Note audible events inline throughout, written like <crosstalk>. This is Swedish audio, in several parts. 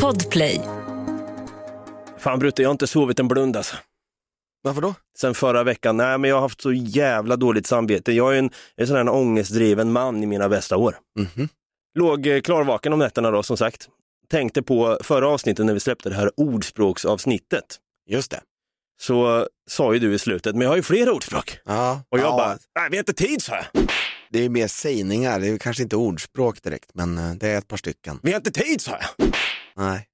Podplay. Fan Brutte, jag har inte sovit en blund alltså. Varför då? Sen förra veckan. Nej, men jag har haft så jävla dåligt samvete. Jag är en, en sån här ångestdriven man i mina bästa år. Mhm. Låg eh, klarvaken om nätterna då, som sagt. Tänkte på förra avsnittet när vi släppte det här ordspråksavsnittet. Just det. Så sa ju du i slutet, men jag har ju flera ordspråk. Ja. Och jag ja, bara, nej vi har inte tid så här. Det är mer sägningar, det är kanske inte ordspråk direkt, men eh, det är ett par stycken. Vi har inte tid så här. Nej.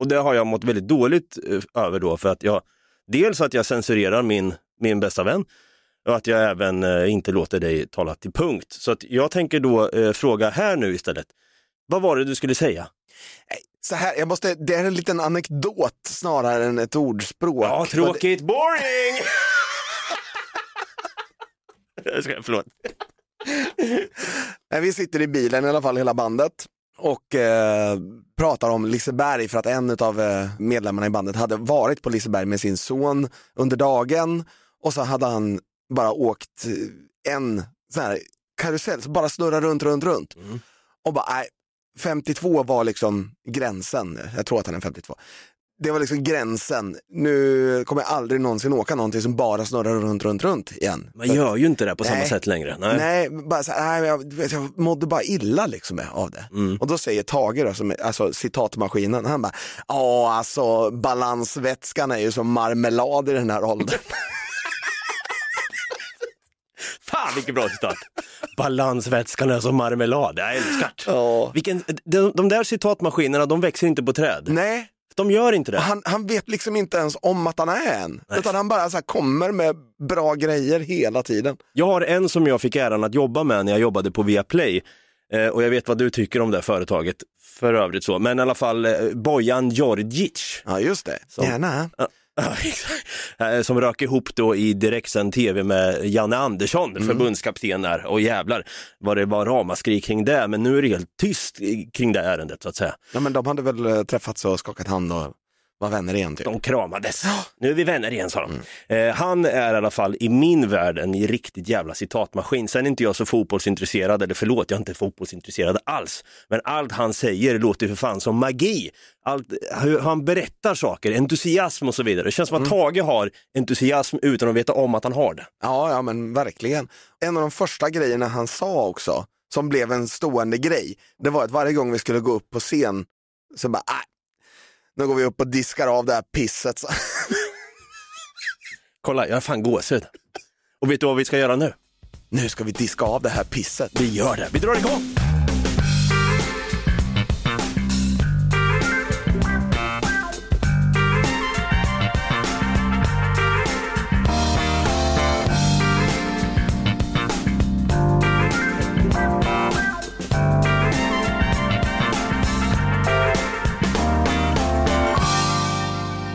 Och det har jag mått väldigt dåligt eh, över då för att jag, dels att jag censurerar min, min bästa vän och att jag även eh, inte låter dig tala till punkt. Så att jag tänker då eh, fråga här nu istället. Vad var det du skulle säga? Så här, jag måste, det är en liten anekdot snarare än ett ordspråk. Ja, tråkigt, boring! <laughs> Jag ska, förlåt. Vi sitter i bilen i alla fall hela bandet och eh, pratar om Liseberg för att en av eh, medlemmarna i bandet hade varit på Liseberg med sin son under dagen och så hade han bara åkt eh, en sån här karusell, så bara snurrar runt, runt, runt. Och bara, nej, 52 var liksom gränsen, jag tror att han är 52. Det var liksom gränsen, nu kommer jag aldrig någonsin åka någonting som bara snurrar runt, runt, runt igen. Man gör ju inte det på samma Nej. sätt längre. Nej. Nej, bara så nej, jag, jag mådde bara illa liksom av det. Mm. Och då säger Tage, då, som alltså citatmaskinen, han bara, ja alltså balansvätskan är ju som marmelad i den här åldern. <laughs> Fan vilket bra citat! Balansvätskan är som marmelad, jag älskar det. Ja. Vilken, de, de där citatmaskinerna, de växer inte på träd. nej, De gör inte det. han, han vet liksom inte ens om att han är en. Utan han bara så kommer med bra grejer hela tiden. Jag har en som jag fick äran att jobba med när jag jobbade på Viaplay. Eh, och jag vet vad du tycker om det företaget för övrigt så. Men i alla fall eh, Bojan Djordjic. Ja just det, gärna. Ja, <laughs> som rök ihop då i direktsänd tv med Janne Andersson, förbundskapten där. Och jävlar vad det var ramaskri kring det. Men nu är det helt tyst kring det ärendet så att säga. Ja, men de hade väl eh, träffats och skakat hand och var vänner igen typ. De kramades. Nu är vi vänner igen sa de. Eh, han är i alla fall i min värld en riktigt jävla citatmaskin. Sen är inte jag så fotbollsintresserad, eller förlåt, jag är inte fotbollsintresserad alls. Men allt han säger låter för fan som magi. Allt, hur han berättar saker, entusiasm och så vidare. Det känns som att Tage har entusiasm utan att veta om att han har det. Ja, ja men verkligen. En av de första grejerna han sa också, som blev en stående grej, det var att varje gång vi skulle gå upp på scen så bara, äh, nu går vi upp och diskar av det här pisset. Så. Kolla, jag har fan gåshud. Och vet du vad vi ska göra nu? Nu ska vi diska av det här pisset. Vi gör det. Vi drar igång!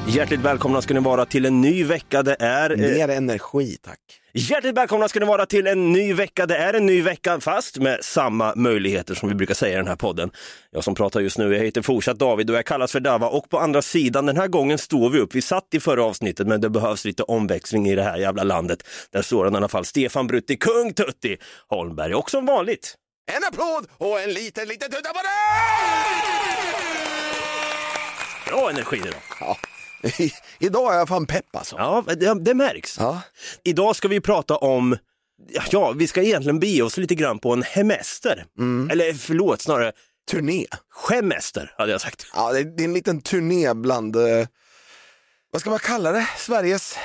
Hjärtligt välkomna ska ni vara till en ny vecka. Det är... eh, Mer energi tack. Hjärtligt välkomna ska ni vara till en ny vecka. Det är en ny vecka fast med samma möjligheter som vi brukar säga i den här podden. Jag som pratar just nu, jag heter fortsatt David och jag kallas för Dava och på andra sidan den här gången står vi upp. Vi satt i förra avsnittet men det behövs lite omväxling i det här jävla landet. Där står han i alla fall, Stefan Brutti, kung Tutti Holmberg och som vanligt En applåd och en liten, liten tuta på det! bra energi idag. Ja. <laughs> Idag är jag fan pepp alltså. Ja, det, det märks. Ja. Idag ska vi prata om Ja, vi ska egentligen bege oss lite grann på en hemester. Eller förlåt, snarare Turné. Skämester hade jag sagt. Ja, det är en liten turné bland, eh, vad ska man kalla det, Sveriges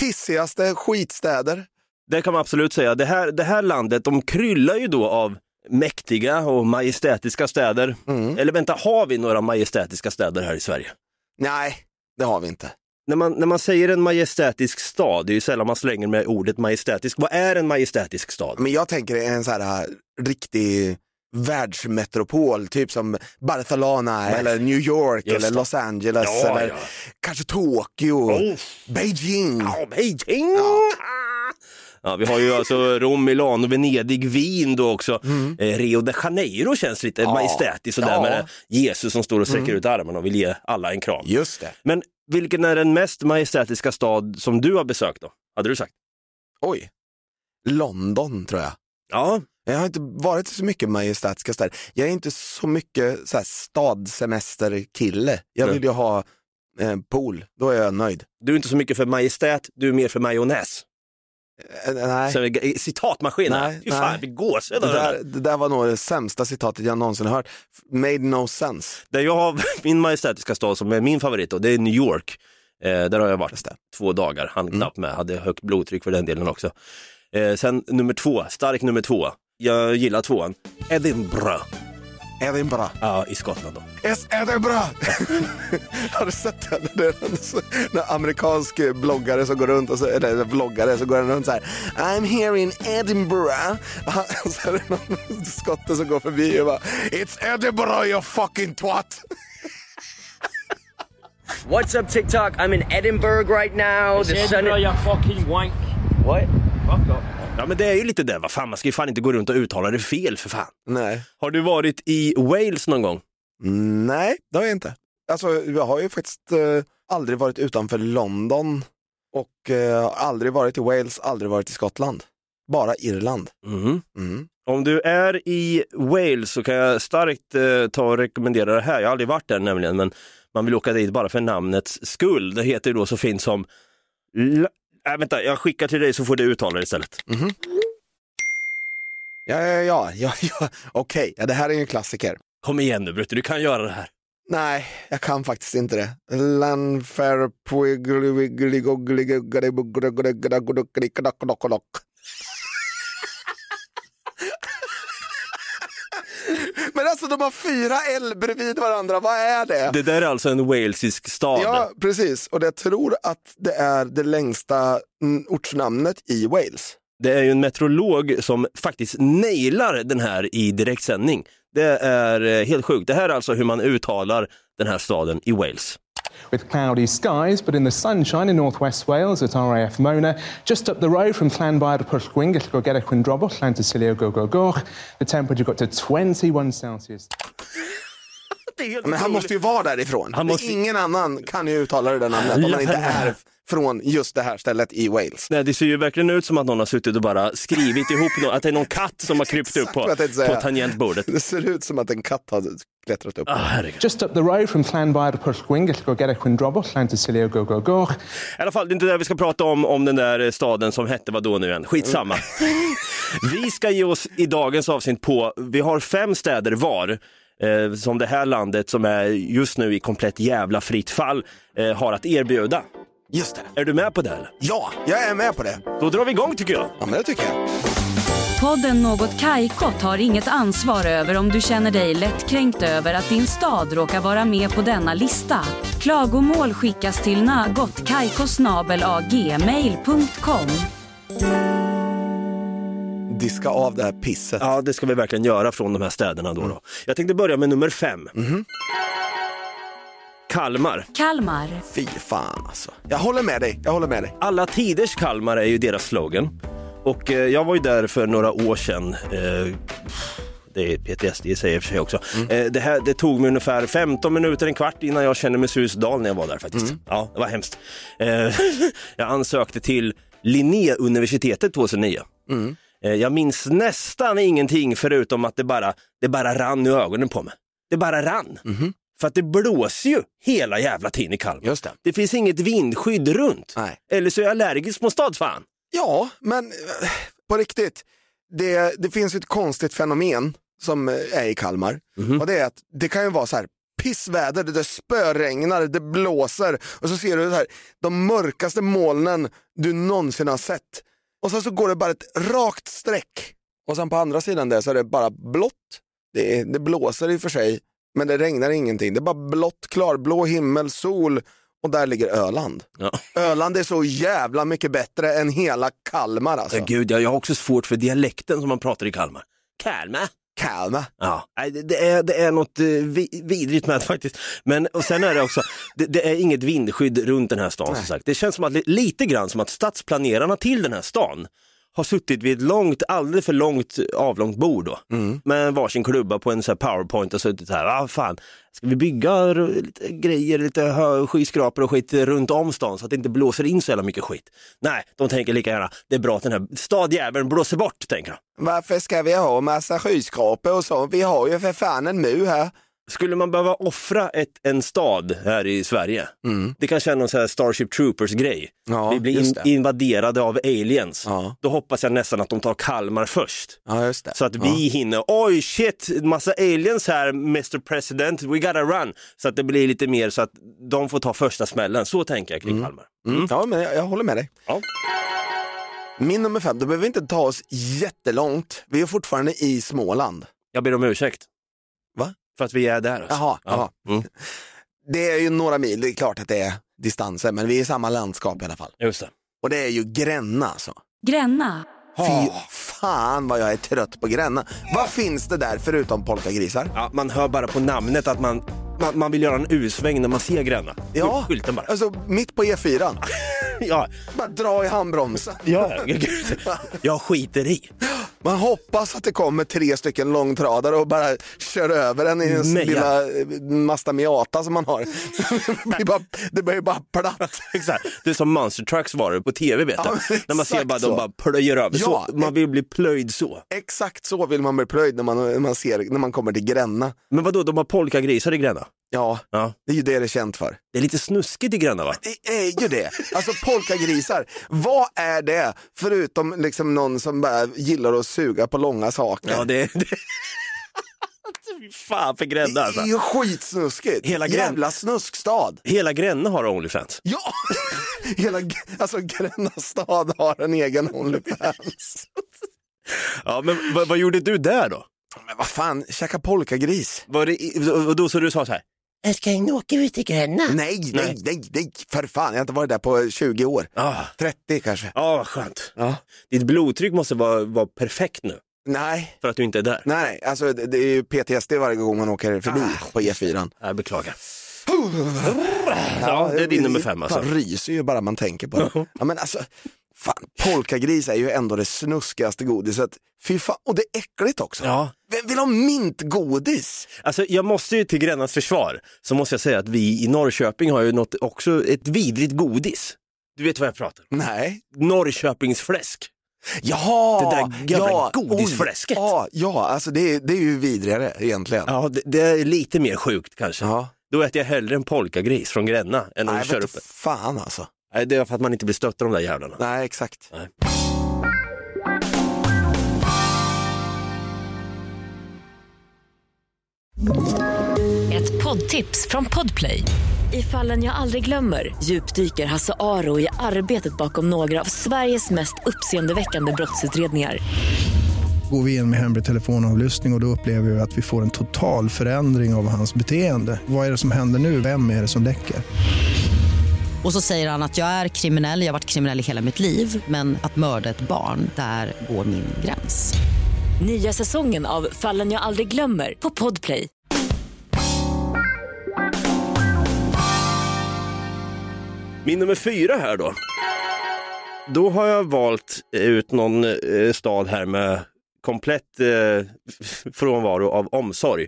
pissigaste skitstäder. Det kan man absolut säga. Det här, det här landet, de kryllar ju då av mäktiga och majestätiska städer. Eller vänta, har vi några majestätiska städer här i Sverige? Nej, det har vi inte. När man, när man säger en majestätisk stad, det är ju sällan man slänger med ordet majestätisk. Vad är en majestätisk stad? Men jag tänker en så här riktig världsmetropol, typ som Barcelona eller New York eller. Los Angeles Ja, eller ja. kanske Tokyo, Oh. Beijing. Ja, Beijing! Ja, vi har ju alltså Rom, Milano, Venedig, Wien då också. Eh, Rio de Janeiro känns lite Ja. majestätiskt sådär Ja. med Jesus som står och sträcker ut armarna och vill ge alla en kram. Just det. Men vilken är den mest majestätiska stad som du har besökt då? Hade du sagt? Oj. London tror jag. Ja, Jag har inte varit så mycket majestätiska städer. Jag är inte så mycket så här, stadsemesterkille. Jag vill ju ha eh, pool, då är jag nöjd. Du är inte så mycket för majestät, du är mer för majonnäs. Eh, nej. Så, eh, citatmaskin, Nej, fy fan vi gåshud Det där, det där var nog det sämsta citatet jag någonsin hört. Made no sense. Där jag har <laughs> min majestätiska stad som är min favorit och det är New York. Eh, där har jag varit två dagar, han Mm. knappt med, hade högt blodtryck för den delen också. Eh, sen nummer två, stark nummer två. Jag gillar tvåan. Edinburgh, Edinburgh. ja, i Skottland då. Yes, Edinburgh! <laughs> har du sett det? Det är en så- en amerikansk bloggare som går runt, och så, eller vloggare, så går runt så här. I'm here in Edinburgh. <laughs> Och Så är det någon skotte som går förbi och bara It's Edinburgh you fucking twat! <laughs> What's up, TikTok? I'm in Edinburgh right now. The sun. you fucking wank. What? Fuck up. Ja men det är ju lite det, vad fan man ska ju fan inte gå runt och uttala det fel för fan. Nej. Har du varit i Wales någon gång? Mm, Nej, det har jag inte. Alltså, jag har ju faktiskt eh, aldrig varit utanför London och eh, aldrig varit i Wales, aldrig varit i Skottland. Bara Irland. Mhm. Mm. Om du är i Wales så kan jag starkt eh, ta och rekommendera det här. Jag har aldrig varit där nämligen, men man vill åka dit bara för namnets skull. Det heter ju då så fint som... Äh, vänta, jag skickar till dig så får du uttala det istället. Ja, ja, ja, ja, <laughs> ja. okej, ja, det här är ju en klassiker. Kom igen nu Brutte, du kan göra det här. Nej, jag kan faktiskt inte det. Lanfair alltså de har fyra L bredvid varandra, vad är det? Det där är alltså en walesisk stad. Ja, precis. Och jag tror att det är det längsta ortsnamnet i Wales. Det är ju en meteorolog som faktiskt nailar den här i direktsändning. Det är eh, helt sjukt. Det här är alltså hur man uttalar den här staden i Wales. With cloudy skies, but in the sunshine in northwest Wales at RAF Mona, just up the road from Llanfair to Pwllgwyn, Gellgo Quindrobol, Llantysilio Go Go Go. The temperature got to 21 Celsius. <laughs> Det är helt Men han otroligt. måste ju vara därifrån. Han måste- Ingen annan kan ju uttala det där namnet om man inte är från just det här stället i Wales. Nej, det ser ju verkligen ut som att någon har suttit och bara skrivit ihop något, att det är någon katt som har krypt upp på, på tangentbordet. Det ser ut som att en katt har klättrat upp. Ah. Just up the road from Llanfair to Pwllgwyn, Gellgo Quindrobol, Llantysilio Go Go Go. I alla fall, det är inte det vi ska prata om, om den där staden som hette vad då nu igen. Skitsamma. vi ska ge oss i dagens avsnitt på, vi har fem städer var. Eh, som det här landet som är just nu i komplett jävla fritt fall eh, har att erbjuda. Just det. Är du med på det? Eller? Ja, jag är med på det. Då drar vi igång tycker jag. Ja, men det tycker jag. Podden Något Kajko tar inget ansvar över om du känner dig lättkränkt över att din stad råkar vara med på denna lista. Klagomål skickas till nagotkajkosnabelagmail.com. Diska av det här pisset. Ja, det ska vi verkligen göra från de här städerna då. då. Jag tänkte börja med nummer fem. Kalmar. Kalmar. Fy fan alltså. Jag håller med dig, jag håller med dig. Alla tiders Kalmar är ju deras slogan. Och eh, jag var ju där för några år sedan. Eh, det är PTSD i sig i och för sig också. Eh, det, här, det tog mig ungefär 15 minuter, en kvart innan jag kände mig susdal när jag var där faktiskt. Ja, det var hemskt. Eh, <laughs> jag ansökte till Linnéuniversitetet 2009. Eh, jag minns nästan ingenting förutom att det bara, det bara rann i ögonen på mig. Det bara rann. För att det blåser ju hela jävla tiden i Kalmar. Just det. Det finns inget vindskydd runt. Nej. Eller så är jag allergisk mot stadsfan. Ja, men eh, på riktigt. Det, det finns ju ett konstigt fenomen som eh, är i Kalmar. Och det är att det kan ju vara så här pissväder, det, det spöregnar, det blåser och så ser du så här, de mörkaste molnen du någonsin har sett. Och sen så går det bara ett rakt streck. Och sen på andra sidan där så är det bara blått. Det, det blåser i och för sig, men det regnar ingenting. Det är bara blått, klarblå himmel, sol och där ligger Öland. Ja. Öland är så jävla mycket bättre än hela Kalmar alltså. Ja. Gud, jag, jag har också svårt för dialekten som man pratar i Kalmar. Kalmar. Kalmar. Ja, det, är, det är något eh, vi, vidrigt med det faktiskt. Men och sen är det också, det, det är inget vindskydd runt den här stan som sagt. Det känns som att, li- lite grann som att stadsplanerarna till den här stan har suttit vid ett långt, alldeles för långt avlångt bord då. Mm. Med varsin klubba på en så powerpoint och suttit så här, ah, fan, ska vi bygga lite grejer, lite skyskrapor och skit runt om stan så att det inte blåser in så jävla mycket skit. Nej, de tänker lika gärna, det är bra att den här stadjäveln blåser bort, tänker de. Varför ska vi ha massa skyskrapor och så? Vi har ju för fan en mu här. Skulle man behöva offra ett, en stad här i Sverige, det kanske är någon här Starship Troopers-grej. Ja, vi blir in, invaderade av aliens. Ja. Då hoppas jag nästan att de tar Kalmar först. Ja. Så att vi hinner, oj shit, massa aliens här Mr President, we gotta run. Så att det blir lite mer så att de får ta första smällen. Så tänker jag kring Kalmar. Mm. Ja, men jag, jag håller med dig. Min nummer fem, då behöver vi inte ta oss jättelångt. Vi är fortfarande i Småland. Jag ber om ursäkt. Va? För att vi är där. Alltså. Jaha, jaha. Ja. Mm. Det är ju några mil, det är klart att det är distanser, men vi är i samma landskap i alla fall. Just det. Och det är ju Gränna alltså. Gränna. Fy fan vad jag är trött på Gränna. Vad finns det där förutom polkagrisar? Ja, man hör bara på namnet att man, man, man vill göra en U-sväng när man ser Gränna. Ja, Skylten bara. alltså mitt på E4. <laughs> Ja, Bara dra i handbromsen. ja, gud. <laughs> jag skiter i. Man hoppas att det kommer tre stycken långtradare och bara kör över en i en Meja. lilla eh, Mazda Miata som man har. <laughs> det, blir bara, det blir bara platt. Exakt. Det är som Monster Trucks var det på tv vet du. Ja, men när man ser bara så. de bara plöjer över. Ja, så, man vill bli plöjd så. Exakt så vill man bli plöjd när man, när man, ser, när man kommer till Gränna. Men vadå, de har polkagrisar i Gränna? Ja, Ja. det är ju det det är känt för. Det är lite snuskigt i Gränna va? Det är ju det. Alltså polkagrisar, vad är det förutom liksom någon som bara gillar att suga på långa saker? Ja, det. Det... <laughs> Fan för Gränna det är alltså. ju skitsnuskigt. Hela Grän- Jävla snuskstad. Hela Gränna har Onlyfans. Ja, <laughs> hela alltså Gränna stad har en egen Onlyfans. <laughs> Ja, men vad, vad gjorde du där då? Men vad fan, käka polkagris? Var det, och då så du sa så här, jag ska in och åka ut i Gränna. Nej, nej, Nej. nej, för fan. Jag har inte varit där på 20 år. Ja, 30 kanske. ah, vad skönt. Ja. Ditt blodtryck måste vara, vara perfekt nu Nej, för att du inte är där. nej, alltså det det är ju PTSD varje gång man åker förbi på E4. Jag beklagar. Ja, det är din nummer fem alltså. Man ryser ju bara man tänker på det. Ja, men alltså, fan, polkagris är ju ändå det snuskigaste godiset. Fy fan, och det är äckligt också. Ja. Vem vill ha mintgodis? Alltså, jag måste ju till Grännas försvar, så måste jag säga att vi i Norrköping har ju något, också ett vidrigt godis. Du vet vad jag pratar om? Nej. Norrköpingsfläsk. Jaha! Det där jävla godisfläsket. oj, Ja, ja, alltså det, är- det är ju vidrigare egentligen. Ja, det, det är lite mer sjukt kanske. Ja. Då äter jag hellre en polkagris från Gränna än att köra upp fan alltså. Nej, det är för att man inte blir stött av de där jävlarna. Nej, exakt. Nej. Ett poddtips från Podplay. I fallen jag aldrig glömmer djupdyker Hasse Aro i arbetet bakom några av Sveriges mest uppseendeväckande brottsutredningar. Går vi in med hemlig telefonavlyssning och, och då upplever vi att vi får en total förändring av hans beteende. Vad är det som händer nu? Vem är det som läcker? Och så säger han att jag är kriminell, jag har varit kriminell i hela mitt liv men att mörda ett barn, där går min gräns. Nya säsongen av Fallen jag aldrig glömmer på Podplay. Min nummer fyra här då. Då har jag valt ut någon eh, stad här med komplett eh, frånvaro av omsorg.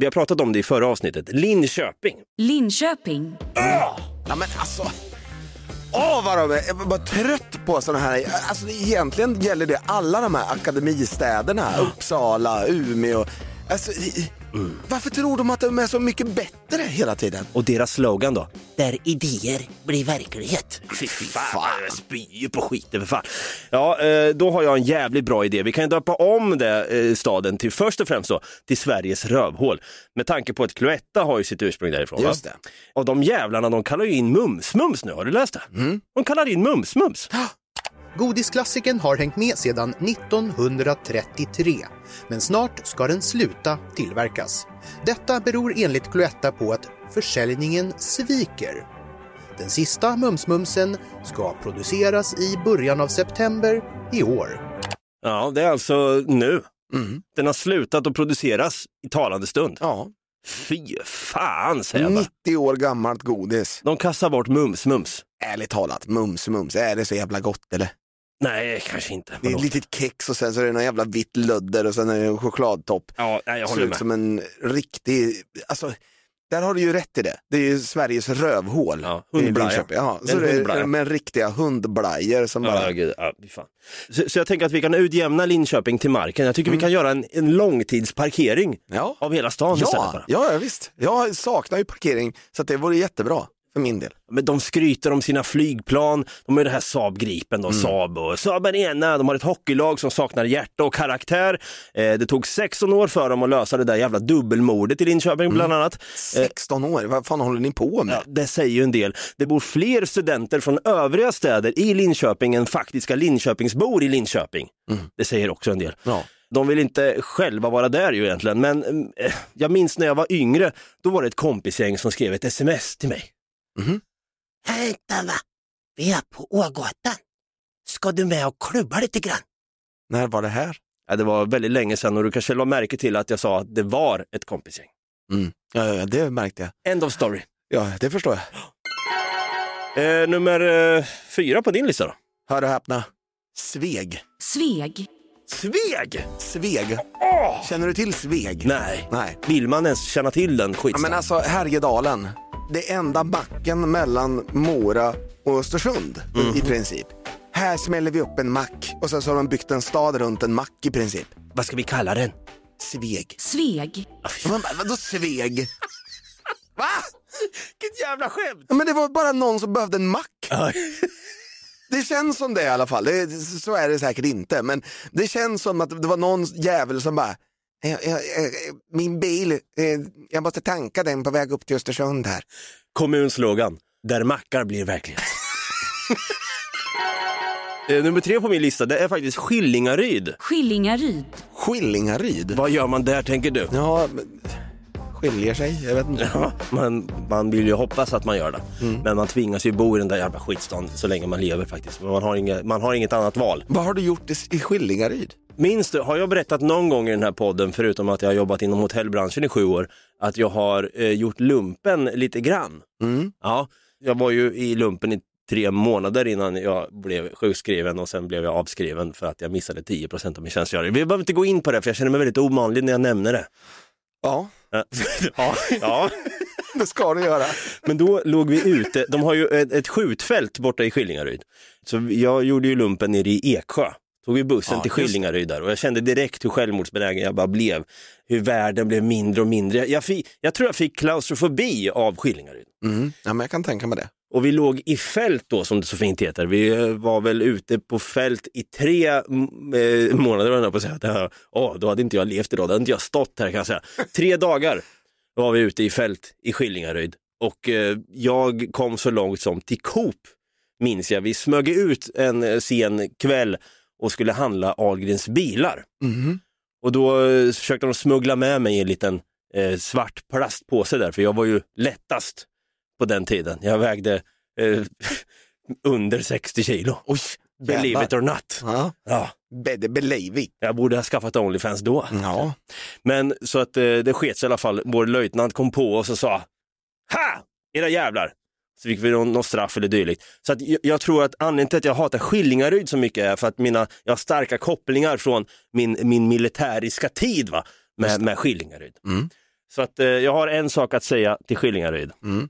Vi har pratat om det i förra avsnittet. Linköping. Linköping. Ja men alltså. Åh vad de är, jag är bara trött på sådana här, alltså egentligen gäller det alla de här akademistäderna, Uppsala, Umeå. Alltså, i- varför tror de att de är så mycket bättre hela tiden? Och deras slogan då? Där idéer blir verklighet. Fy fan, jag spyr på skiten för fan. Ja, eh, då har jag en jävligt bra idé. Vi kan ju döpa om det, eh, staden till först och främst då, till Sveriges rövhål. Med tanke på att Cloetta har ju sitt ursprung därifrån. Just va? det. Och de jävlarna de kallar ju in Mums-Mums nu, har du läst det? De kallar in Mums-Mums. Godisklassikern har hängt med sedan 1933, men snart ska den sluta tillverkas. Detta beror enligt Cloetta på att försäljningen sviker. Den sista Mums-Mumsen ska produceras i början av september i år. Ja, det är alltså nu. Den har slutat att produceras i talande stund. Ja, Fy fan säger jag bara. 90 år gammalt godis. De kastar bort Mums-Mums. Ärligt talat, mums mums, är det så jävla gott eller? Nej, kanske inte. Det är ett litet kex och sen så är det någon jävla vitt lödder och sen är det en chokladtopp. Ja, nej, jag Ser håller ut med. som en riktig, alltså där har du ju rätt i det. Det är ju Sveriges rövhål. Ja, hundblaja. Ja, så det är med riktiga hundblajor som bara... Ja, gud, ja, fan. Så, så jag tänker att vi kan utjämna Linköping till marken. Jag tycker vi kan göra en, en långtidsparkering Ja. av hela stan istället Ja, bara. ja, visst. Jag saknar ju parkering så det vore jättebra för min del. Men de skryter om sina flygplan, de har ju det här Saab Gripen då, Saab och Saab Arena, de har ett hockeylag som saknar hjärta och karaktär. Eh, det tog 16 år för dem att lösa det där jävla dubbelmordet i Linköping bland annat. 16 år, vad fan håller ni på med? Ja, det säger ju en del. Det bor fler studenter från övriga städer i Linköping än faktiska Linköpingsbor i Linköping. Det säger också en del. Ja. De vill inte själva vara där ju egentligen, men eh, jag minns när jag var yngre, då var det ett kompisgäng som skrev ett sms till mig. Mhm. Hej Dalla, vi är på Ågatan. Ska du med och klubba lite grann? När var det här? Ja, det var väldigt länge sedan och du kanske la märke till att jag sa att det var ett kompisgäng. Mm. Ja, ja, det märkte jag. End of story. Ja, det förstår jag. Eh, nummer eh, fyra på din lista då? Hör och häpna. Sveg. Sveg. Sveg! Sveg. Känner du till Sveg? Nej. Nej. Vill man ens känna till den Ja, skitsnack? men alltså Härjedalen, det enda backen mellan Mora och Östersund i princip. Här smäller vi upp en mack och sen så har de byggt en stad runt en mack i princip. Vad ska vi kalla den? Sveg. Sveg. Man bara, vadå Sveg? <laughs> Va? Vilket jävla skämt! Ja, men det var bara någon som behövde en mack. <laughs> Det känns som det i alla fall. Det, så är det säkert inte. Men det känns som att det var någon jävel som bara, "Eh, eh, eh, min bil, eh, jag måste tanka den på väg upp till Östersund här. Kommunslogan, där mackar blir verklighet. <laughs> Eh, Nummer tre på min lista, det är faktiskt Skillingaryd. Skillingaryd. Skillingaryd? Vad gör man där tänker du? Ja, men, skiljer sig, jag vet inte. Ja, man, man vill ju hoppas att man gör det. Men man tvingas ju bo i den där jävla skitstan så länge man lever faktiskt. Men man har, inga, man har inget annat val. Vad har du gjort i, i Skillingaryd? Minns du, har jag berättat någon gång i den här podden, förutom att jag har jobbat inom hotellbranschen i sju år, att jag har eh, gjort lumpen lite grann? Mm. Ja, jag var ju i lumpen i tre månader innan jag blev sjukskriven och sen blev jag avskriven för att jag missade 10% av min tjänstgöring. Vi behöver inte gå in på det för jag känner mig väldigt omanlig när jag nämner det. Ja, <laughs> Ja, ja, det ska du göra. men då låg vi ute, de har ju ett, ett skjutfält borta i Skillingaryd. Så jag gjorde ju lumpen nere i Eksjö. Tog vi bussen Ja, till Skillingaryd där och jag kände direkt hur självmordsbenägen jag bara blev. Hur världen blev mindre och mindre. Jag, fick, jag tror jag fick klaustrofobi av Skillingaryd. Mm. Ja, men jag kan tänka mig det. Och vi låg i fält då som det så fint heter. Vi eh, var väl ute på fält i tre mm, eh, månader, på att säga. Åh, då hade inte jag levt idag, då hade inte jag stått här kan jag säga. Tre dagar var vi ute i fält i Skillingaryd och eh, jag kom så långt som till Coop, minns jag. Vi smög ut en eh, sen kväll och skulle handla Ahlgrens bilar. Mhm. Och då eh, försökte de smuggla med mig i en liten eh, svart plastpåse där, för jag var ju lättast på den tiden. Jag vägde eh, <laughs> under 60 kilo. Oj, Believe jävlar. it or not. Ja, Ja, better believe it. jag borde ha skaffat Onlyfans då. Ja. Men så att eh, det sket sig i alla fall. Vår löjtnant kom på oss och sa Ha! Era jävlar! Så fick vi någon, någon straff eller dylikt. Så att jag, jag tror att anledningen till att jag hatar Skillingaryd så mycket är för att mina, jag har starka kopplingar från min, min militäriska tid va? Med, med Skillingaryd. Mm. Så att eh, jag har en sak att säga till Skillingaryd. Mm.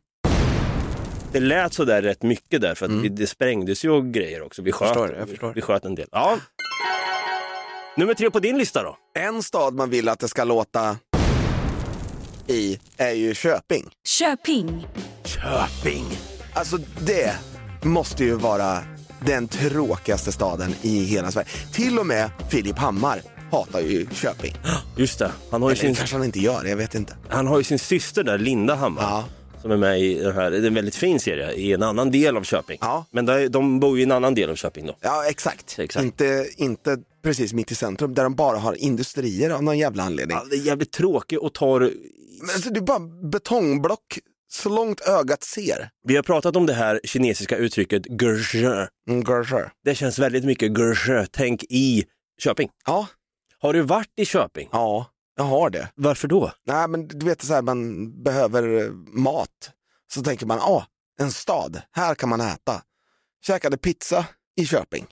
Det lät så där rätt mycket där för att vi, det sprängdes ju och grejer också. Vi sköt, Förstår, jag förstår. vi sköt en del. Ja. Nummer tre på din lista då? En stad man vill att det ska låta i är ju Köping. Köping. Köping. Alltså det måste ju vara den tråkigaste staden i hela Sverige. Till och med Filip Hammar hatar ju Köping. Just det, han har ju Eller sin, kanske han inte gör, jag vet inte. han har ju sin syster där, Linda Hammar. Ja. Som är med i den här, det är en väldigt fin serie, i en annan del av Köping. Ja. Men där, de bor ju i en annan del av Köping då. Ja, exakt. Exakt. Inte, inte precis mitt i centrum där de bara har industrier av någon jävla anledning. Ja, det är jävligt tråkigt och tar... Men alltså, det är bara betongblock så långt ögat ser. Vi har pratat om det här kinesiska uttrycket gerzhe. Mm. Det känns väldigt mycket gerzhe, tänk i Köping. Ja, Har du varit i Köping? ja, jag har det. Varför då? Nej, men du vet så här, man behöver eh, mat. Så tänker man, ja, en stad, här kan man äta. Käkade pizza i Köping.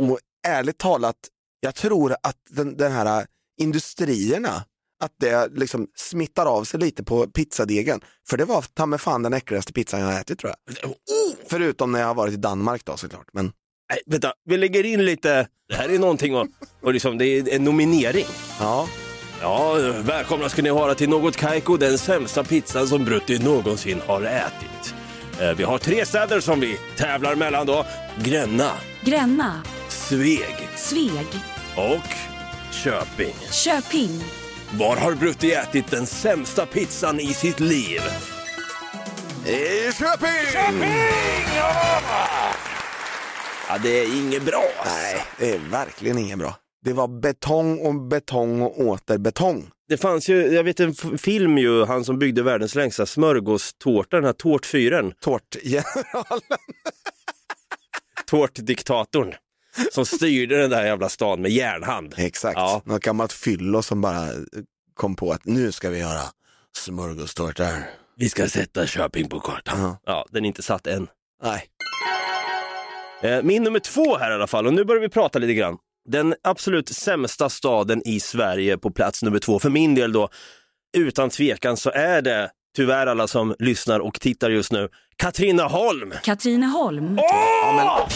Och ärligt talat, jag tror att den, den här industrierna, att det liksom smittar av sig lite på pizzadegen. För det var ta mig fan den äckligaste pizzan jag har ätit tror jag. Förutom när jag har varit i Danmark då såklart. Men Nej, vänta, vi lägger in lite, det här är någonting och, och liksom, det är en nominering. ja, Ja, välkomna ska ni vara till Något Kaiko, den sämsta pizzan som Brutti någonsin har ätit. Eh, Vi har tre städer som vi tävlar mellan då. Gränna, Gränna. Sveg Sveg. och Köping. Köping. Var har Brutti ätit den sämsta pizzan i sitt liv? i Köping! Ja, det är inget bra. Nej, det är verkligen inget bra. Det var betong och betong och åter betong. Det fanns ju, jag vet en film ju, han som byggde världens längsta smörgåstårta, den här tårtfyren, Tårtgeneralen. <laughs> tårtdiktatorn, som styrde den där jävla stan med järnhand. Exakt, Ja. något gammalt fyllo som bara kom på att nu ska vi göra smörgåstårtor. Vi ska sätta Köping på kartan. Ja. Ja, den är inte satt än. Nej. Eh, Min nummer två här i alla fall, och nu börjar vi prata lite grann. Den absolut sämsta staden i Sverige på plats nummer två, för min del då, utan tvekan så är det, tyvärr alla som lyssnar och tittar just nu, Katrineholm! Katrineholm. Ja, men...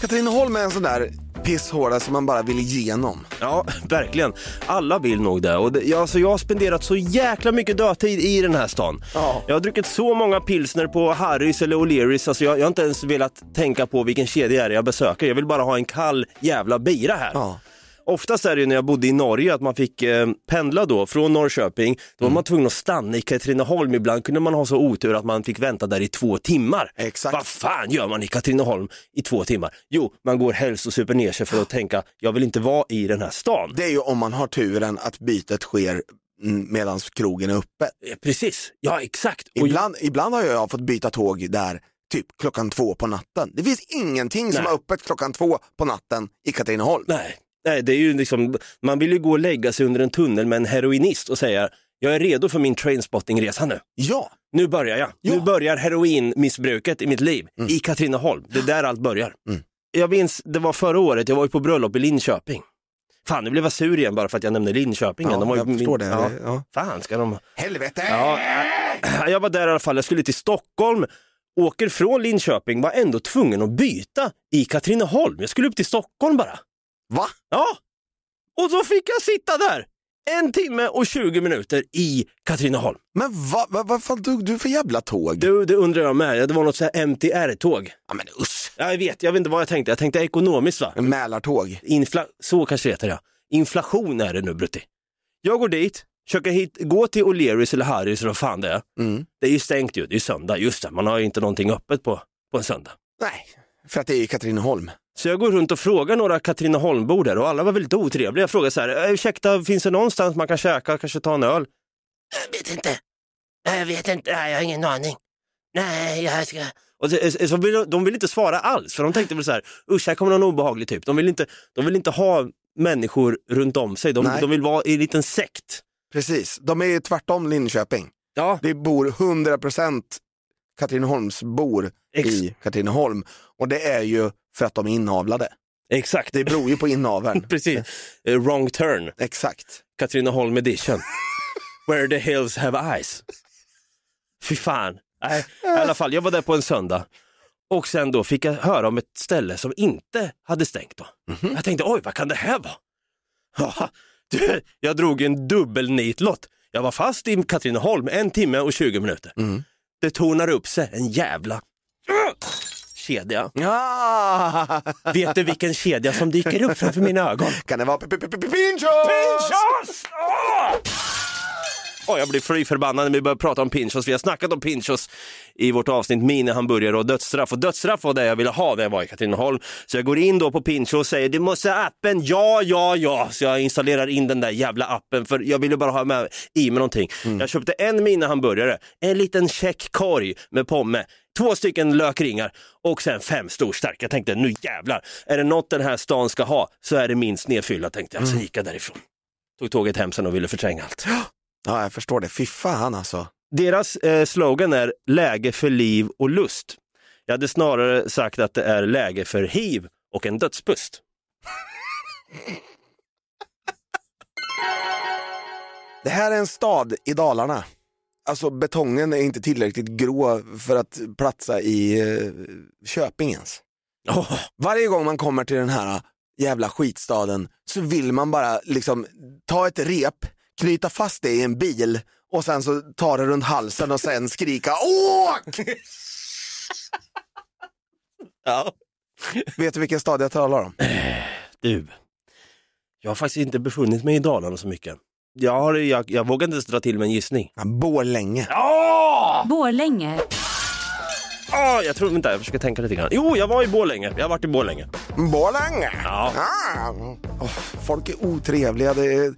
Katrineholm är en sån där pisshåla som man bara vill igenom. Ja, <laughs> verkligen. Alla vill nog det. Och det jag, alltså, jag har spenderat så jäkla mycket dödtid i den här stan. Ja. Jag har druckit så många pilsner på Harrys eller O'Learys. Alltså, jag, jag har inte ens velat tänka på vilken kedja är det jag besöker. Jag vill bara ha en kall jävla bira här. Ja. Oftast är det ju när jag bodde i Norge att man fick eh, pendla då från Norrköping. Då Mm. var man tvungen att stanna i Katrineholm. Ibland kunde man ha så otur att man fick vänta där i två timmar. Exakt. Vad fan gör man i Katrineholm i två timmar? Jo, man går helst och super ner sig för att tänka, jag vill inte vara i den här stan. Det är ju om man har turen att bytet sker medan krogen är öppet. Precis, ja exakt. Och Ibland, ibland har jag fått byta tåg där typ klockan två på natten. Det finns ingenting som Nej. är öppet klockan två på natten i Katrineholm. Nej, nej, det är ju liksom, man vill ju gå och lägga sig under en tunnel med en heroinist och säga, jag är redo för min trainspottingresa nu. Ja, Nu börjar jag. Ja. Nu börjar heroinmissbruket i mitt liv, i Katrineholm. Det är där allt börjar. Mm. Jag minns, det var förra året, jag var ju på bröllop i Linköping. Fan, nu blev jag sur igen bara för att jag nämnde Linköping. Ja, De var jag förstår det. Ja. Ja. Fan, ska de... helvete! Ja, <clears throat> jag var där i alla fall, jag skulle till Stockholm, åker från Linköping, var ändå tvungen att byta i Katrineholm. Jag skulle upp till Stockholm bara. Va? Ja, och så fick jag sitta där en timme och 20 minuter i Katrineholm. Men vad va, vad fan tog du för jävla tåg? Du, det undrar jag med. Det var något så här MTR-tåg. Ja men usch, Ja, Jag vet, jag vet inte vad jag tänkte. Jag tänkte ekonomiskt va? en Mälartåg. Infla så kanske det heter ja. Inflation är det nu Brutti. Jag går dit, försöker hit, gå till O'Learys eller Harrys eller vad fan det är. Mm. Det är ju stängt ju, det är söndag. Just det, man har ju inte någonting öppet på, på en söndag. Nej, för att det är i Katrineholm. Så jag går runt och frågar några Katrineholmbor där och alla var väldigt otrevliga. Jag frågar så här, "Eh, ursäkta, finns det någonstans man kan käka, kanske ta en öl? Jag vet inte. Jag vet inte, jag har ingen aning. Nej, jag ska... Och så, så vill, de vill inte svara alls, för de tänkte väl så här, usch, här kommer någon obehaglig typ. De vill inte, de vill inte ha människor runt om sig, de, de vill vara i en liten sekt. Precis, de är ju tvärtom Linköping. Ja, Det bor 100% Katrineholmsbor Ex- i Katrineholm. Och det är ju för att de är inavlade. exakt. Det beror ju på inaveln. <laughs> Precis. Eh, Wrong turn, Exakt. Katrineholm edition. Where the hills have eyes. Fy fan. Nej, i alla fall, jag var där på en söndag. Och sen då fick jag höra om ett ställe som inte hade stängt då. Jag tänkte, oj, vad kan det här vara? Ja, du, jag drog en dubbelnitlott. Jag var fast i Katrineholm en timme och 20 minuter. Det tornar upp sig en jävla kedja. Ja! Vet du vilken kedja som dyker upp framför mina ögon? Kan det vara Pinchos? Pinchos! Åh, jag blir fly förbannad när vi börjar prata om pinchos. Vi har snackat om pinchos i vårt avsnitt minihamburgare och dödsstraff. Och dödsstraff var det jag ville ha när jag var i Katrineholm. Så jag går in då på pinchos och säger du måste ha appen. Ja, ja, ja. Så jag installerar in den där jävla appen för jag ville bara ha med i mig någonting. Jag köpte en minihamburgare, en liten check korg med pomme två stycken lökringar och sen fem storstark. Jag tänkte nu jävlar, är det något den här stan ska ha så är det minst nedfyllda tänkte jag. Så gick jag därifrån. Tog tåget hem sen och ville förtränga allt. Ja, jag förstår det. Fy fan alltså. Deras eh, slogan är läge för liv och lust. Jag hade snarare sagt att det är läge för hiv och en dödspust. Det här är en stad i Dalarna. Alltså betongen är inte tillräckligt grå för att platsa i uh, Köping ens. Oh, Varje gång man kommer till den här jävla skitstaden så vill man bara liksom ta ett rep, knyta fast det i en bil och sen så ta det runt halsen och sen skrika åk! ja. Vet du vilken stad jag talar om? Du, jag har faktiskt inte befunnit mig i Dalarna så mycket. Jag, har, jag, jag vågar inte ens dra till med en gissning. Ja, Borlänge. Ja! Borlänge. Ah, jag tror inte, jag försöker tänka lite grann. Jo, jag var i Borlänge. Jag har varit i Borlänge. Borlänge? Ja. Ah. Oh, folk är otrevliga, det är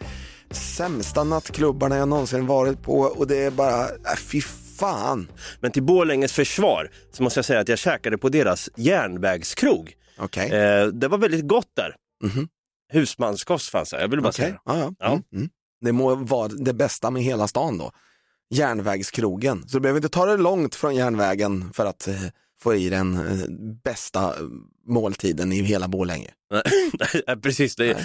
sämsta nattklubbarna jag någonsin varit på och det är bara, äh, fy fan. Men till Borlänges försvar så måste jag säga att jag käkade på deras järnvägskrog. Okej. Eh, det var väldigt gott där. Mhm. Husmanskost fanns det, jag vill bara Okej. säga. Ja, ja. Ja. Mm, mm. Det må vara det bästa med hela stan då. Järnvägskrogen. Så du behöver inte ta det långt från järnvägen för att eh, få i den eh, bästa eh, måltiden i hela Borlänge. Nej, <laughs> Precis, det,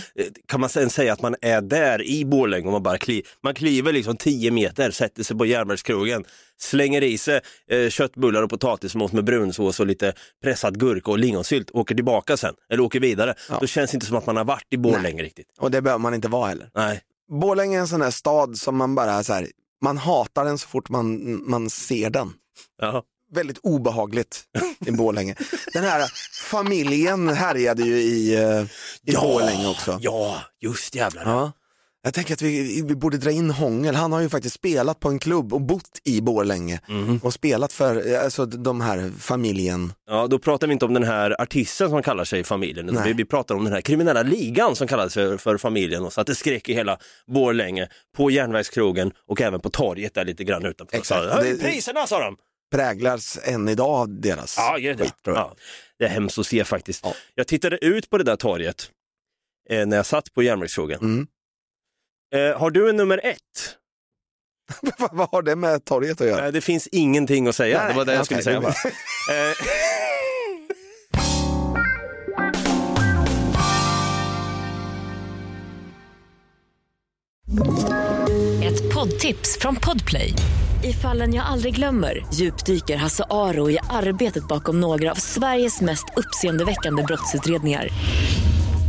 kan man sen säga att man är där i Borlänge och man bara kli, man kliver liksom 10 meter, sätter sig på järnvägskrogen, slänger i sig eh, köttbullar och potatismos med brunsås och lite pressad gurka och lingonsylt, åker tillbaka sen, eller åker vidare. Ja. Då känns det inte som att man har varit i Borlänge riktigt. Och det behöver man inte vara heller. Nej. Borlänge är en sån där stad som man bara så här, man hatar den så fort man, man ser den. Ja. Väldigt obehagligt i Borlänge. Den här familjen härjade ju i, eh, i Borlänge också. Ja, just jävlar. Ja. Jag tänker att vi, vi borde dra in Hångel. Han har ju faktiskt spelat på en klubb och bott i Borlänge Mhm. och spelat för alltså, de här familjen. Ja, då pratar vi inte om den här artisten som kallar sig familjen, Nej. vi, vi pratar om den här kriminella ligan som kallar sig för, för familjen och satte skräck i hela Borlänge, på järnvägskrogen och även på torget där lite grann utanför. Exakt. Höj Det- priserna sa de! Präglas än idag av deras Ja, det. skit, tror jag. Ja, det är hemskt att se faktiskt. Ja. Jag tittade ut på det där torget eh, när jag satt på järnvägskrogen. Mm. Eh, har du en nummer ett? <laughs> Vad- har det med torget att göra? Eh, det finns ingenting att säga, Nej, det var det jag skulle säga bara. <laughs> Eh, Ett poddtips från Podplay. I fallen jag aldrig glömmer djupdyker Hasse Aro i arbetet bakom några av Sveriges mest uppseendeväckande brottsutredningar.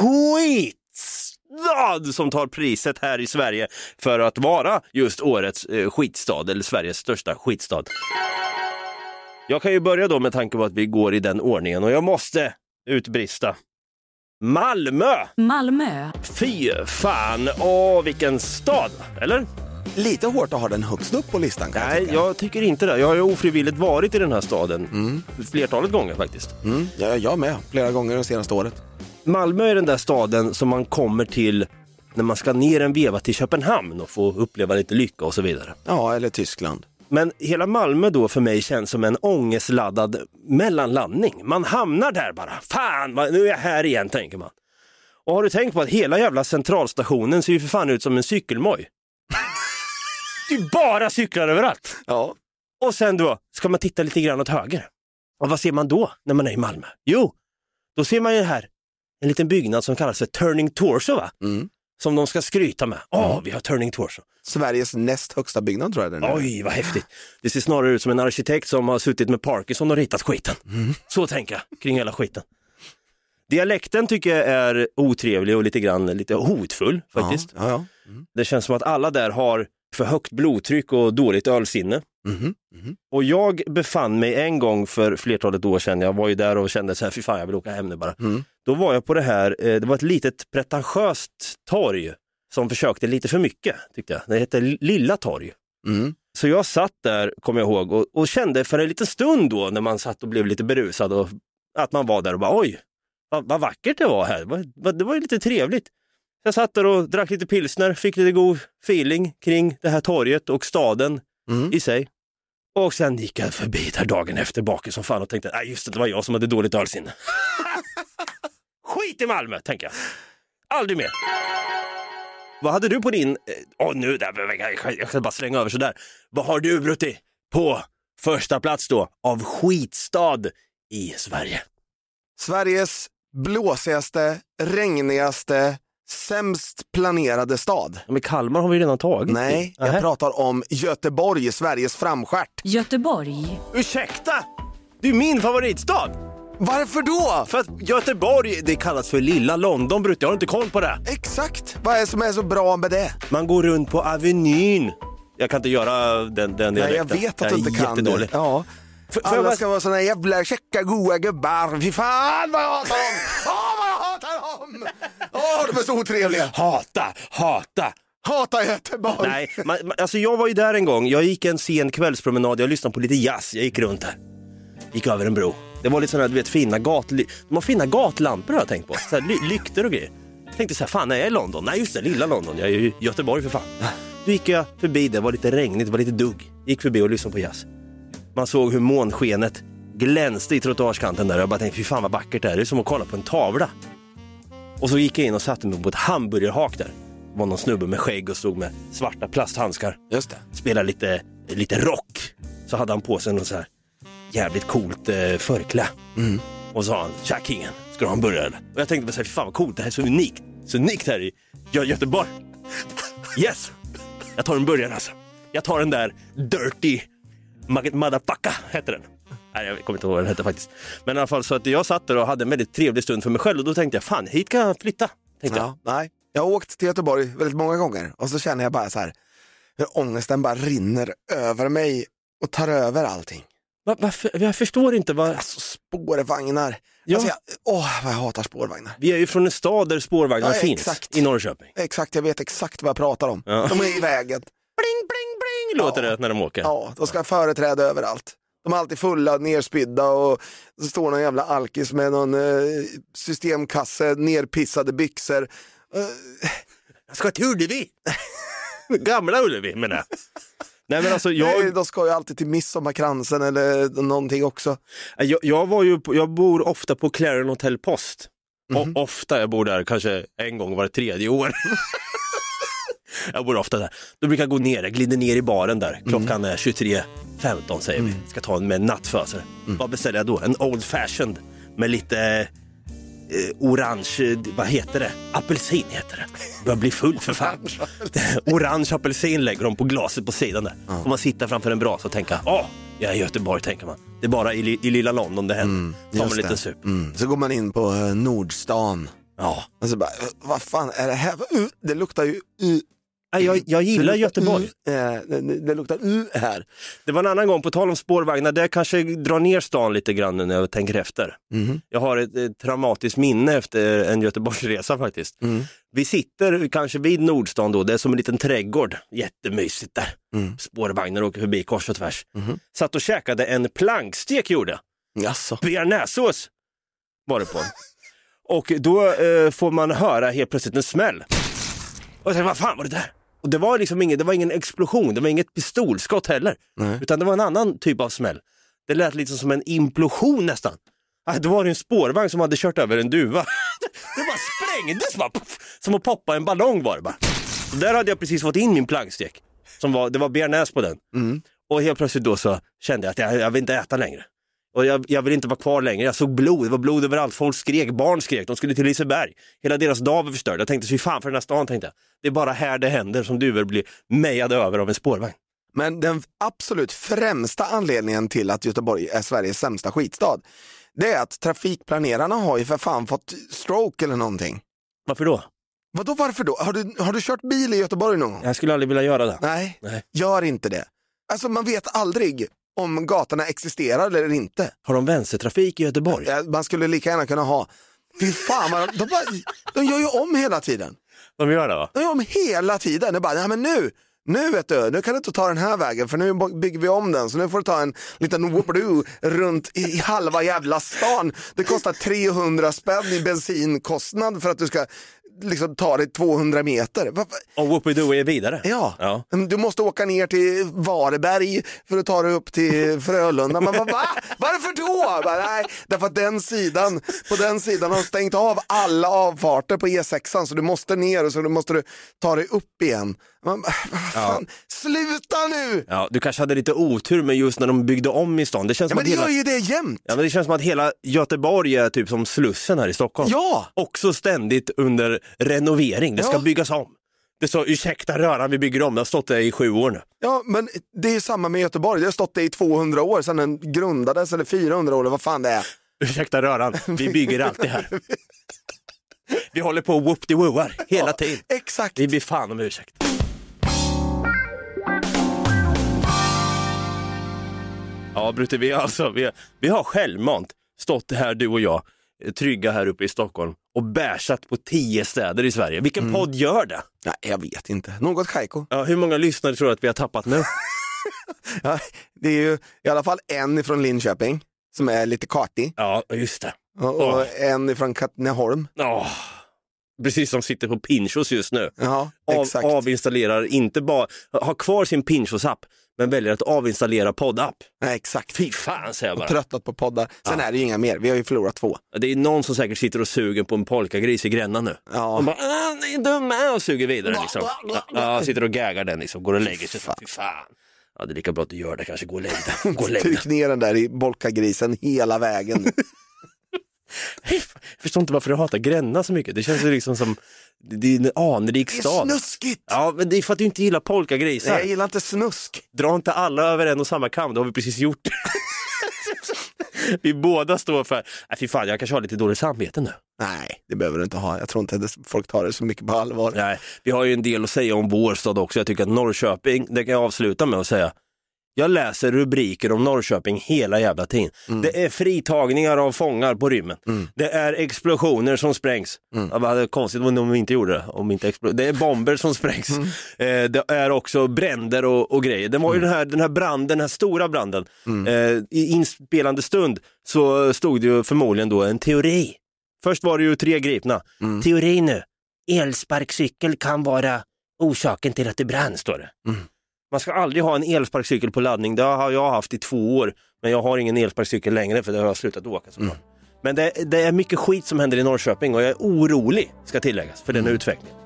skitstad som tar priset här i Sverige för att vara just årets eh, skitstad, eller Sveriges största skitstad. Jag kan ju börja då med tanke på att vi går i den ordningen och jag måste utbrista. Malmö! Malmö. Fy fan, åh vilken stad, eller? Lite hårt att ha den högst upp på listan kan jag Nej, tycka. jag tycker inte det. Jag har ju ofrivilligt varit i den här staden flertalet gånger faktiskt. Mm, jag, jag med, flera gånger det senaste året. Malmö är den där staden som man kommer till när man ska ner en veva till Köpenhamn och få uppleva lite lycka och så vidare. Ja, eller Tyskland. Men hela Malmö då för mig känns som en ångestladdad mellanlandning. Man hamnar där bara. Fan, nu är jag här igen, tänker man. Och har du tänkt på att hela jävla centralstationen ser ju för fan ut som en cykelmoj? det är bara cyklar överallt. Ja. Och sen då ska man titta lite grann åt höger. Och vad ser man då när man är i Malmö? Jo, då ser man ju här en liten byggnad som kallas för Turning Torso va? Mm. Som de ska skryta med. Åh, vi har Turning Torso. Sveriges näst högsta byggnad tror jag den är. Oj, vad häftigt. Det ser snarare ut som en arkitekt som har suttit med Parkinson och ritat skiten. Så tänker jag kring hela skiten. Dialekten tycker jag är otrevlig och lite grann lite hotfull faktiskt. Ja, ja. Det känns som att alla där har för högt blodtryck och dåligt ölsinne. Mhm, mhm. Och jag befann mig en gång för flertalet år sedan, jag var ju där och kände så här, fy fan jag vill åka hem nu bara. Mm. Då var jag på det här, eh, det var ett litet pretentiöst torg som försökte lite för mycket tyckte jag. Det hette Lilla torg. Mm. Så jag satt där, kommer jag ihåg, och, och kände för en liten stund då när man satt och blev lite berusad och att man var där och bara oj, Vad, vad vackert det var här. Det var ju lite trevligt. Jag satt där och drack lite pilsner, fick lite god feeling kring det här torget och staden Mm. i sig. Och sen gick jag förbi där dagen efter baken som fan och tänkte, nej just det, det var jag som hade dåligt ölsinne. <laughs> Skit i Malmö, tänker jag. Aldrig mer. Vad hade du på din, eh, åh nu, där, jag ska bara slänga över sådär. Vad har du Brutti på första plats då av skitstad i Sverige? Sveriges blåsigaste, regnigaste, sämst planerade stad. Men Kalmar har vi redan tagit. Nej, jag Nähä. pratar om Göteborg, Sveriges framstjärt. Göteborg. Ursäkta! Det är min favoritstad! Varför då? För att Göteborg, det kallas för lilla London Brutti, jag har inte koll på det. Exakt, vad är det som är så bra med det? Man går runt på Avenyn. Jag kan inte göra den, den Nej, jag vet att du är inte kan det. Ja. Får jag Alla ska vara såna jävla käcka goa gubbar. Fy fan vad jag hatar <laughs> dem! Dem! Åh de är så otrevliga. <laughs> Hata, hata. Hatar Göteborg. Nej, man, man, alltså jag var ju där en gång. Jag gick en sen kvällspromenad, jag lyssnade på lite jazz, jag gick runt där. Gick över en bro. Det var lite sådana, du vet, fina gat... De har fina gatlampor har jag tänkt på. Så ly, lyktor och grejer. Jag tänkte så här, fan är jag i London? Nej just det, lilla London. Jag är ju i Göteborg för fan. Då gick jag förbi, det var lite regnigt, det var lite dugg. Gick förbi och lyssnade på jazz. Man såg hur månskenet glänste i trottoarskanten där. Jag bara tänkte, fy fan vad vackert det är. Det är som att kolla på en tavla. Och så gick jag in och satte mig på ett hamburgerhak där. Det var någon snubbe med skägg och stod med svarta plasthandskar. Just det. Spelade lite, lite rock. Så hade han på sig något så här jävligt coolt eh, förklä. Och så sa han, tja kingen, ska du ha en burgare eller? Och jag tänkte bara så här, fan vad coolt, det här är så unikt. Så unikt här i Gö- Göteborg. <laughs> Yes! Jag tar en burgare alltså. Jag tar den där Dirty Motherfucker, hette den. Nej, jag kommer inte ihåg vad den hette faktiskt. Men i alla fall så att jag satt där och hade en väldigt trevlig stund för mig själv och då tänkte jag, fan hit kan jag flytta. Tänkte jag. Ja, nej. Jag har åkt till Göteborg väldigt många gånger och så känner jag bara så här hur ångesten bara rinner över mig och tar över allting. Va, varför? Jag förstår inte vad... Alltså spårvagnar. Ja. Alltså, jag, åh, vad jag hatar spårvagnar. Vi är ju från en stad där spårvagnar Ja, finns, exakt. i Norrköping. Exakt, jag vet exakt vad jag pratar om. Ja. De är i vägen. Bling, bling, bling låter Ja. det när de åker. Ja, de ska ha företräde överallt. De är alltid fulla, nerspydda och så står någon jävla alkis med någon eh, systemkasse, nerpissade byxor. Eh, Jag ska till Ullevi! Gamla Ullevi menar jag. Nej men alltså nej, jag, de ska ju alltid till midsommarkransen eller någonting också. jag, jag, var ju på, jag bor ofta på Clarion Hotel Post. Och ofta, jag bor där kanske en gång var tredje år. <laughs> jag bor ofta där. Då brukar jag gå ner, jag glider ner i baren där. Klockan är 23.15 säger vi. Ska ta en med nattföser. Vad beställer jag då? En Old Fashioned med lite eh, orange, eh, vad heter det? Apelsin heter det. Jag blir full för fan. <laughs> orange apelsin lägger de på glaset på sidan där. Och man sitter framför en brasa och tänker, åh, jag är i Göteborg tänker man. Det är bara i, li- i lilla London det händer. Tar man en liten sup. Mm. Så går man in på eh, Nordstan. Ja. Och så bara, eh, vad fan är det här? Uh, det luktar ju uh, Jag, jag gillar Göteborg. Eh, det, det luktar uh, här. Det var en annan gång, på tal om spårvagnar, det kanske drar ner stan lite grann när jag tänker efter. Mhm. Jag har ett, ett traumatiskt minne efter en Göteborgsresa faktiskt. Mm. Vi sitter kanske vid Nordstan då, det är som en liten trädgård, jättemysigt där. Mm. Spårvagnar åker förbi kors och tvärs. Mhm. Satt och käkade en plankstek gjorde jag. Jaså? bearnaisesås var det på. Och då eh, får man höra helt plötsligt en smäll. Och jag tänkte, vad fan var det där? Och det var liksom ingen, det var ingen explosion, det var inget pistolskott heller. Nej. Utan det var en annan typ av smäll. Det lät lite som en implosion nästan. Ah, Då var det en spårvagn som hade kört över en duva. <laughs> Det bara sprängdes bara, puff, som att poppa en ballong var det bara. Och där hade jag precis fått in min plankstek. Som var, det var bearnaise på den. Och helt plötsligt då så kände jag att jag, jag vill inte äta längre. Och jag, jag vill inte vara kvar längre. Jag såg blod, det var blod överallt. Folk skrek, barn skrek, de skulle till Liseberg. Hela deras dag var förstörd. Jag tänkte, fy fan för den här stan tänkte jag. Det är bara här det händer som duvor blir mejade över av en spårvagn. Men den absolut främsta anledningen till att Göteborg är Sveriges sämsta skitstad, det är att trafikplanerarna har ju för fan fått stroke eller någonting. Varför då? Vadå varför då? Har du, har du kört bil i Göteborg någon gång? Jag skulle aldrig vilja göra det. Nej, Nej. gör inte det. Alltså man vet aldrig om gatorna existerar eller inte. Har de vänstertrafik i Göteborg? Ja, Man skulle lika gärna kunna ha, fy fan, vad de, de, bara, de gör ju om hela tiden. De gör det va? De gör om hela tiden. Det bara, nej men nu, nu vet du, nu kan du inte ta den här vägen för nu bygger vi om den så nu får du ta en liten whoopidoo runt i halva jävla stan. Det kostar 300 spänn i bensinkostnad för att du ska liksom ta dig 200 meter. Och Whoopidoo är vidare. Ja. Ja. Du måste åka ner till Varberg för att ta dig upp till Frölunda. Man bara, va? Varför då? Bara, nej, därför att den sidan, på den sidan har de stängt av alla avfarter på E6 så du måste ner och så måste du ta dig upp igen. Man bara, fan, sluta nu! Ja, du kanske hade lite otur med just när de byggde om i stan. Det känns Ja, som men att det hela... gör ju det jämt. Ja, men det känns som att hela Göteborg är typ som Slussen här i Stockholm. Ja. Också ständigt under renovering. Det ska Ja. byggas om. Det står ursäkta röran, vi bygger om. Det har stått där i sju år nu. Ja, men det är samma med Göteborg. Det har stått det i 200 år sedan den grundades, eller 400 år, eller vad fan det är. <laughs> Ursäkta röran, vi <laughs> bygger alltid här. Vi håller på och whoop de wooar hela tiden. Exakt. Vi ber fan om ursäkt. Ja, Brutte, vi, alltså, vi, vi har självmant stått här du och jag, trygga här uppe i Stockholm och bärsat på tio städer i Sverige. Vilken podd gör det? Nej, jag vet inte. Något Kaiko. Ja, hur många lyssnare tror du att vi har tappat nu? <laughs> Ja, det är ju i alla fall en från Linköping som är lite kartig Ja, just det. och, och en från Katrineholm. Åh, precis som sitter på Pinchos just nu. Ja, Av, avinstallerar, inte bara, har kvar sin Pinchos-app, men väljer att avinstallera poddapp. Nej, exakt. Fy fan säger jag bara. Tröttnat på poddar. Sen är det ju inga mer, vi har ju förlorat två. Det är någon som säkert sitter och suger på en polkagris i Gränna nu. Ja. Och bara, ah, ni är dumma och suger vidare liksom. Ja, Ja, sitter och gaggar den liksom, går och lägger sig. Fy fan. Ja, det är lika bra att du gör det kanske, gå och lägg dig. <laughs> Gå och lägg dig. Tryck ner den där i bolkagrisen hela vägen. <laughs> Jag förstår inte varför du hatar Gränna så mycket. Det känns ju liksom som, det är en anrik Det är stad. snuskigt! Ja, men det är för att du inte gillar polkagrisar. Nej, jag gillar inte snusk. Dra inte alla över en och samma kam, det har vi precis gjort. vi båda står för, nej fy fan jag kanske har lite dåligt samvete nu. Nej, det behöver du inte ha. Jag tror inte att folk tar det så mycket på allvar. Nej, vi har ju en del att säga om vår stad också. Jag tycker att Norrköping, det kan jag avsluta med att säga. Jag läser rubriker om Norrköping hela jävla tiden. Det är fritagningar av fångar på rymmen. Det är explosioner som sprängs. Ja, vad hade konstigt om de inte gjorde det. Om inte det är bomber som sprängs. Eh, det är också bränder och, och grejer. Det var ju den, här, den här branden, den här stora branden. Eh, I inspelande stund så stod det ju förmodligen då en teori. Först var det ju tre gripna. Teori nu, elsparkcykel kan vara orsaken till att det brann, står det. Man ska aldrig ha en elsparkcykel på laddning, det har jag haft i två år. Men jag har ingen elsparkcykel längre för det har jag slutat åka såklart. Men det, det är mycket skit som händer i Norrköping och jag är orolig, ska tilläggas, för den utvecklingen.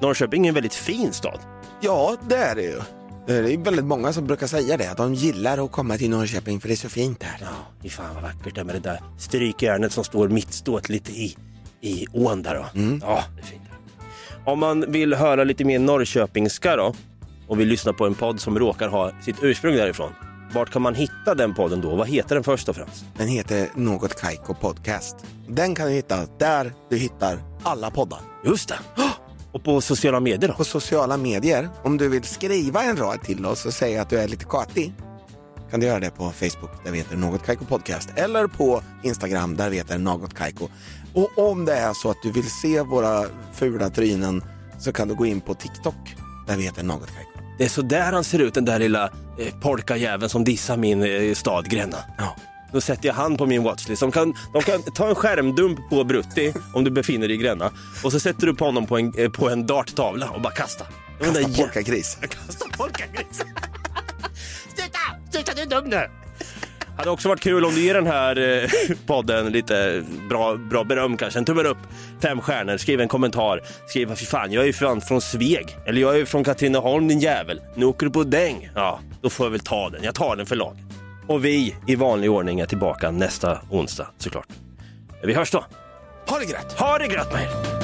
Norrköping är en väldigt fin stad. Ja, det är det ju. Det är väldigt många som brukar säga det, att de gillar att komma till Norrköping för det är så fint här. Ja, fy fan vad vackert det är med det där strykjärnet som står mittståtligt i, i ån där då. Ja, det är fint. Om man vill höra lite mer norrköpingska då och vill lyssna på en podd som råkar ha sitt ursprung därifrån. Vart kan man hitta den podden då? Vad heter den först och främst? Den heter Något Kaiko Podcast. Den kan du hitta där du hittar alla poddar. Just det! Och på sociala medier då? På sociala medier, om du vill skriva en rad till oss och säga att du är lite katig, kan du göra det på Facebook där vi heter Något Kaiko Podcast eller på Instagram där vi heter Något Kaiko. Och om det är så att du vill se våra fula trynen så kan du gå in på TikTok där vi heter Något Kaiko. Det är så där han ser ut, den där lilla eh, polkajäveln som dissar min eh, stad Gränna. Ja. Då sätter jag han på min watchlist. De kan, de kan ta en skärmdump på Brutti om du befinner dig i Gränna och så sätter du på honom på en, eh, på en darttavla och bara kasta. Kasta polkagris. <laughs> Kasta polkagris. Sluta! Sluta, du är dum nu! Hade också varit kul om du ger den här eh, <laughs> podden lite bra, bra beröm kanske. En tummen upp, fem stjärnor, skriv en kommentar. Skriv vad fy fan, jag är ju fan från Sveg. Eller jag är ju från Katrineholm din jävel. Nu åker du på däng. Ja, då får jag väl ta den. Jag tar den för lag. Och vi i vanlig ordning är tillbaka nästa onsdag såklart. Vi hörs då. Ha det grött! Ha det gött med er!